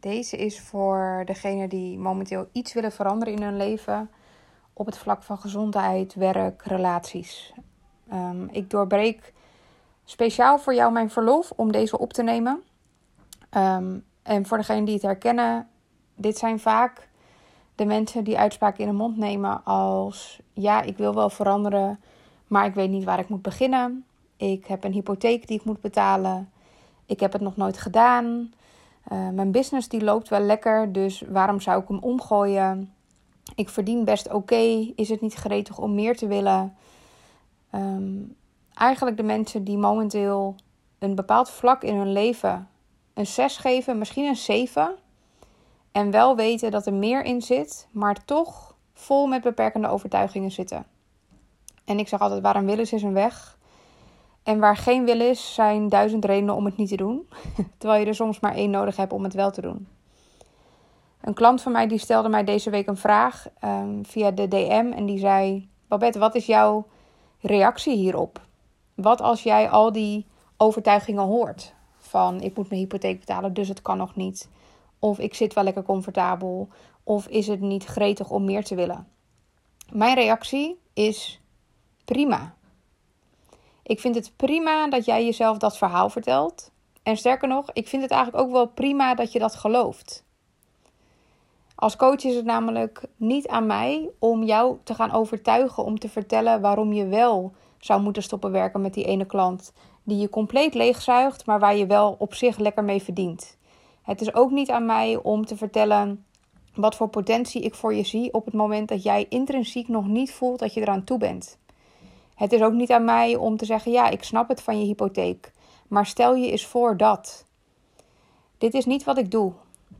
Deze is voor degene die momenteel iets willen veranderen in hun leven op het vlak van gezondheid, werk, relaties. Um, ik doorbreek speciaal voor jou mijn verlof om deze op te nemen. Um, en voor degenen die het herkennen, dit zijn vaak de mensen die uitspraken in de mond nemen als: ja, ik wil wel veranderen, maar ik weet niet waar ik moet beginnen. Ik heb een hypotheek die ik moet betalen. Ik heb het nog nooit gedaan. Uh, mijn business die loopt wel lekker, dus waarom zou ik hem omgooien? Ik verdien best oké. Is het niet gretig om meer te willen? Um, eigenlijk de mensen die momenteel een bepaald vlak in hun leven een 6 geven, misschien een 7. En wel weten dat er meer in zit, maar toch vol met beperkende overtuigingen zitten. En ik zeg altijd: waar een wil is, is een weg. En waar geen wil is, zijn duizend redenen om het niet te doen. Terwijl je er soms maar één nodig hebt om het wel te doen. Een klant van mij die stelde mij deze week een vraag um, via de DM en die zei: Babette, wat is jouw reactie hierop? Wat als jij al die overtuigingen hoort? Van ik moet mijn hypotheek betalen, dus het kan nog niet. Of ik zit wel lekker comfortabel. Of is het niet gretig om meer te willen? Mijn reactie is prima. Ik vind het prima dat jij jezelf dat verhaal vertelt. En sterker nog, ik vind het eigenlijk ook wel prima dat je dat gelooft. Als coach is het namelijk niet aan mij om jou te gaan overtuigen om te vertellen waarom je wel zou moeten stoppen werken met die ene klant die je compleet leegzuigt, maar waar je wel op zich lekker mee verdient. Het is ook niet aan mij om te vertellen wat voor potentie ik voor je zie op het moment dat jij intrinsiek nog niet voelt dat je eraan toe bent. Het is ook niet aan mij om te zeggen: ja, ik snap het van je hypotheek, maar stel je eens voor dat. Dit is niet wat ik doe.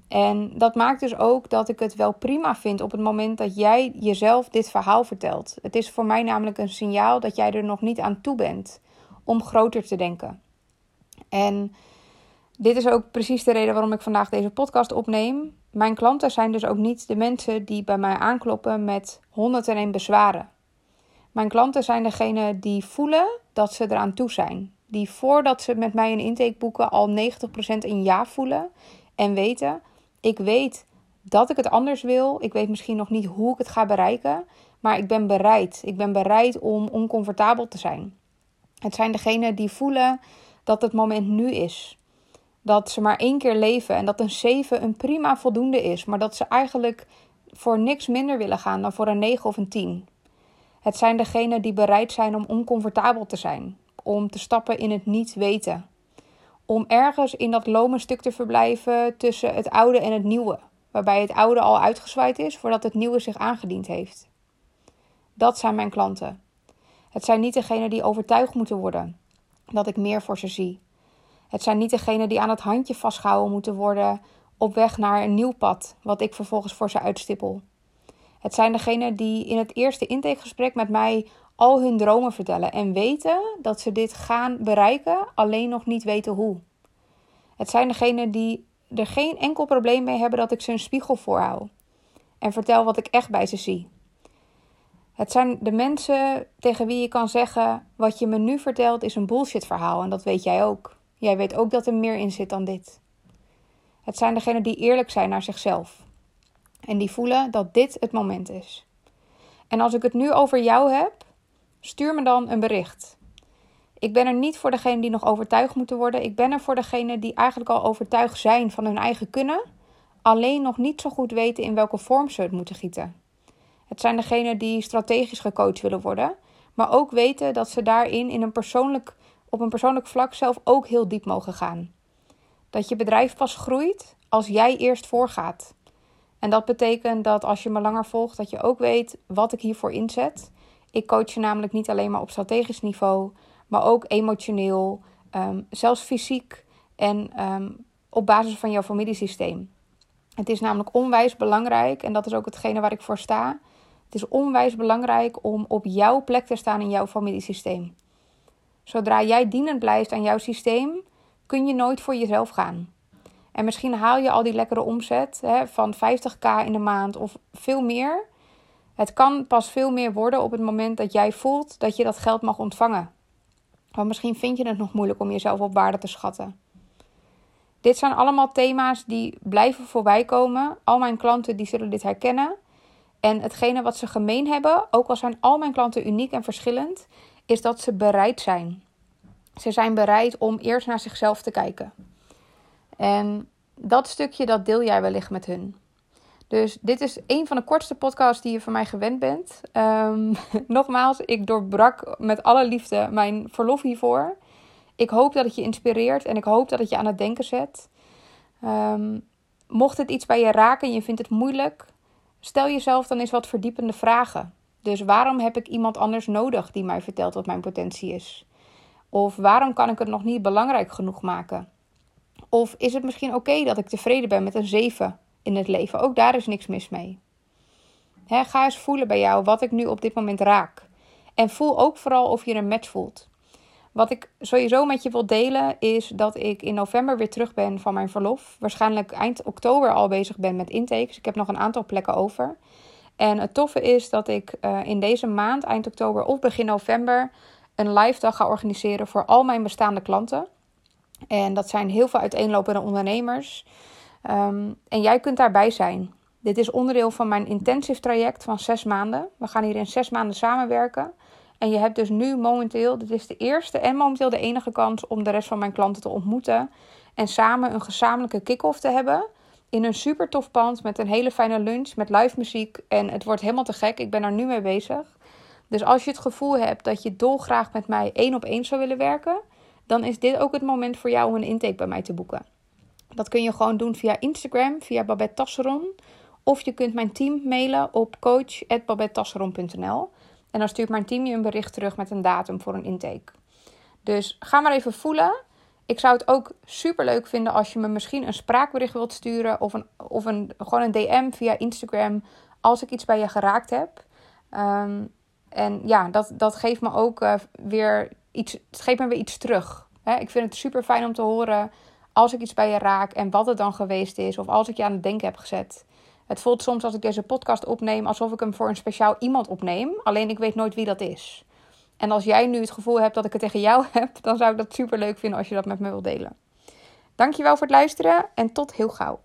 En dat maakt dus ook dat ik het wel prima vind op het moment dat jij jezelf dit verhaal vertelt. Het is voor mij namelijk een signaal dat jij er nog niet aan toe bent om groter te denken. En dit is ook precies de reden waarom ik vandaag deze podcast opneem. Mijn klanten zijn dus ook niet de mensen die bij mij aankloppen met 101 bezwaren. Mijn klanten zijn degene die voelen dat ze eraan toe zijn. Die voordat ze met mij een intake boeken al 90% een ja voelen en weten: ik weet dat ik het anders wil. Ik weet misschien nog niet hoe ik het ga bereiken, maar ik ben bereid. Ik ben bereid om oncomfortabel te zijn. Het zijn degenen die voelen dat het moment nu is. Dat ze maar één keer leven en dat een 7 een prima voldoende is, maar dat ze eigenlijk voor niks minder willen gaan dan voor een 9 of een 10. Het zijn degenen die bereid zijn om oncomfortabel te zijn, om te stappen in het niet weten. Om ergens in dat lome stuk te verblijven tussen het oude en het nieuwe, waarbij het oude al uitgezwaaid is voordat het nieuwe zich aangediend heeft. Dat zijn mijn klanten. Het zijn niet degenen die overtuigd moeten worden dat ik meer voor ze zie. Het zijn niet degenen die aan het handje vastgehouden moeten worden op weg naar een nieuw pad, wat ik vervolgens voor ze uitstippel. Het zijn degenen die in het eerste intakegesprek met mij al hun dromen vertellen en weten dat ze dit gaan bereiken, alleen nog niet weten hoe. Het zijn degenen die er geen enkel probleem mee hebben dat ik ze een spiegel voorhoud en vertel wat ik echt bij ze zie. Het zijn de mensen tegen wie je kan zeggen: wat je me nu vertelt is een bullshit verhaal en dat weet jij ook. Jij weet ook dat er meer in zit dan dit. Het zijn degenen die eerlijk zijn naar zichzelf en die voelen dat dit het moment is. En als ik het nu over jou heb, stuur me dan een bericht. Ik ben er niet voor degene die nog overtuigd moeten worden. Ik ben er voor degene die eigenlijk al overtuigd zijn van hun eigen kunnen, alleen nog niet zo goed weten in welke vorm ze het moeten gieten. Het zijn degenen die strategisch gecoacht willen worden, maar ook weten dat ze daarin in een persoonlijk, op een persoonlijk vlak zelf ook heel diep mogen gaan. Dat je bedrijf pas groeit als jij eerst voorgaat. En dat betekent dat als je me langer volgt, dat je ook weet wat ik hiervoor inzet. Ik coach je namelijk niet alleen maar op strategisch niveau, maar ook emotioneel, um, zelfs fysiek en um, op basis van jouw familiesysteem. Het is namelijk onwijs belangrijk, en dat is ook hetgene waar ik voor sta. Het is onwijs belangrijk om op jouw plek te staan in jouw familiesysteem. Zodra jij dienend blijft aan jouw systeem, kun je nooit voor jezelf gaan. En misschien haal je al die lekkere omzet hè, van 50k in de maand of veel meer. Het kan pas veel meer worden op het moment dat jij voelt dat je dat geld mag ontvangen. Want misschien vind je het nog moeilijk om jezelf op waarde te schatten. Dit zijn allemaal thema's die blijven voorbij komen. Al mijn klanten die zullen dit herkennen. En hetgene wat ze gemeen hebben, ook al zijn al mijn klanten uniek en verschillend, is dat ze bereid zijn. Ze zijn bereid om eerst naar zichzelf te kijken. En dat stukje, dat deel jij wellicht met hun. Dus dit is een van de kortste podcasts die je van mij gewend bent. Um, nogmaals, ik doorbrak met alle liefde mijn verlof hiervoor. Ik hoop dat het je inspireert en ik hoop dat het je aan het denken zet. Um, mocht het iets bij je raken en je vindt het moeilijk, stel jezelf dan eens wat verdiepende vragen. Dus waarom heb ik iemand anders nodig die mij vertelt wat mijn potentie is? Of waarom kan ik het nog niet belangrijk genoeg maken? Of is het misschien oké dat ik tevreden ben met een 7 in het leven? Ook daar is niks mis mee. ga eens voelen bij jou wat ik nu op dit moment raak. En voel ook vooral of je een match voelt. Wat ik sowieso met je wil delen is dat ik in november weer terug ben van mijn verlof. Waarschijnlijk eind oktober al bezig ben met intakes. Ik heb nog een aantal plekken over. En het toffe is dat ik uh, in deze maand, eind oktober of begin november, een live dag ga organiseren voor al mijn bestaande klanten. En dat zijn heel veel uiteenlopende ondernemers. Um, en jij kunt daarbij zijn. Dit is onderdeel van mijn intensive traject van zes maanden. We gaan hier in zes maanden samenwerken. En je hebt dus nu momenteel, dit is de eerste en momenteel de enige kans om de rest van mijn klanten te ontmoeten. En samen een gezamenlijke kick-off te hebben. In een super tof pand met een hele fijne lunch, met live muziek. En het wordt helemaal te gek. Ik ben er nu mee bezig. Dus als je het gevoel hebt dat je dolgraag met mij één op één zou willen werken, dan is dit ook het moment voor jou om een intake bij mij te boeken. Dat kun je gewoon doen via Instagram, via Babette Tasseron. Of je kunt mijn team mailen op coach.babettasseron.nl. En dan stuurt mijn team je een bericht terug met een datum voor een intake. Dus ga maar even voelen. Ik zou het ook super leuk vinden als je me misschien een spraakbericht wilt sturen. Of, een, of een, gewoon een DM via Instagram. Als ik iets bij je geraakt heb. Um, en ja, dat, dat geeft me ook uh, weer iets, het me weer iets terug. Hè? Ik vind het super fijn om te horen als ik iets bij je raak en wat het dan geweest is. Of als ik je aan het denken heb gezet. Het voelt soms als ik deze podcast opneem alsof ik hem voor een speciaal iemand opneem. Alleen ik weet nooit wie dat is. En als jij nu het gevoel hebt dat ik het tegen jou heb, dan zou ik dat super leuk vinden als je dat met me wilt delen. Dankjewel voor het luisteren en tot heel gauw.